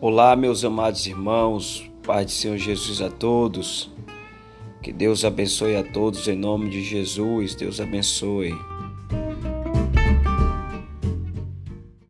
Olá, meus amados irmãos, Pai do Senhor Jesus a todos. Que Deus abençoe a todos em nome de Jesus. Deus abençoe.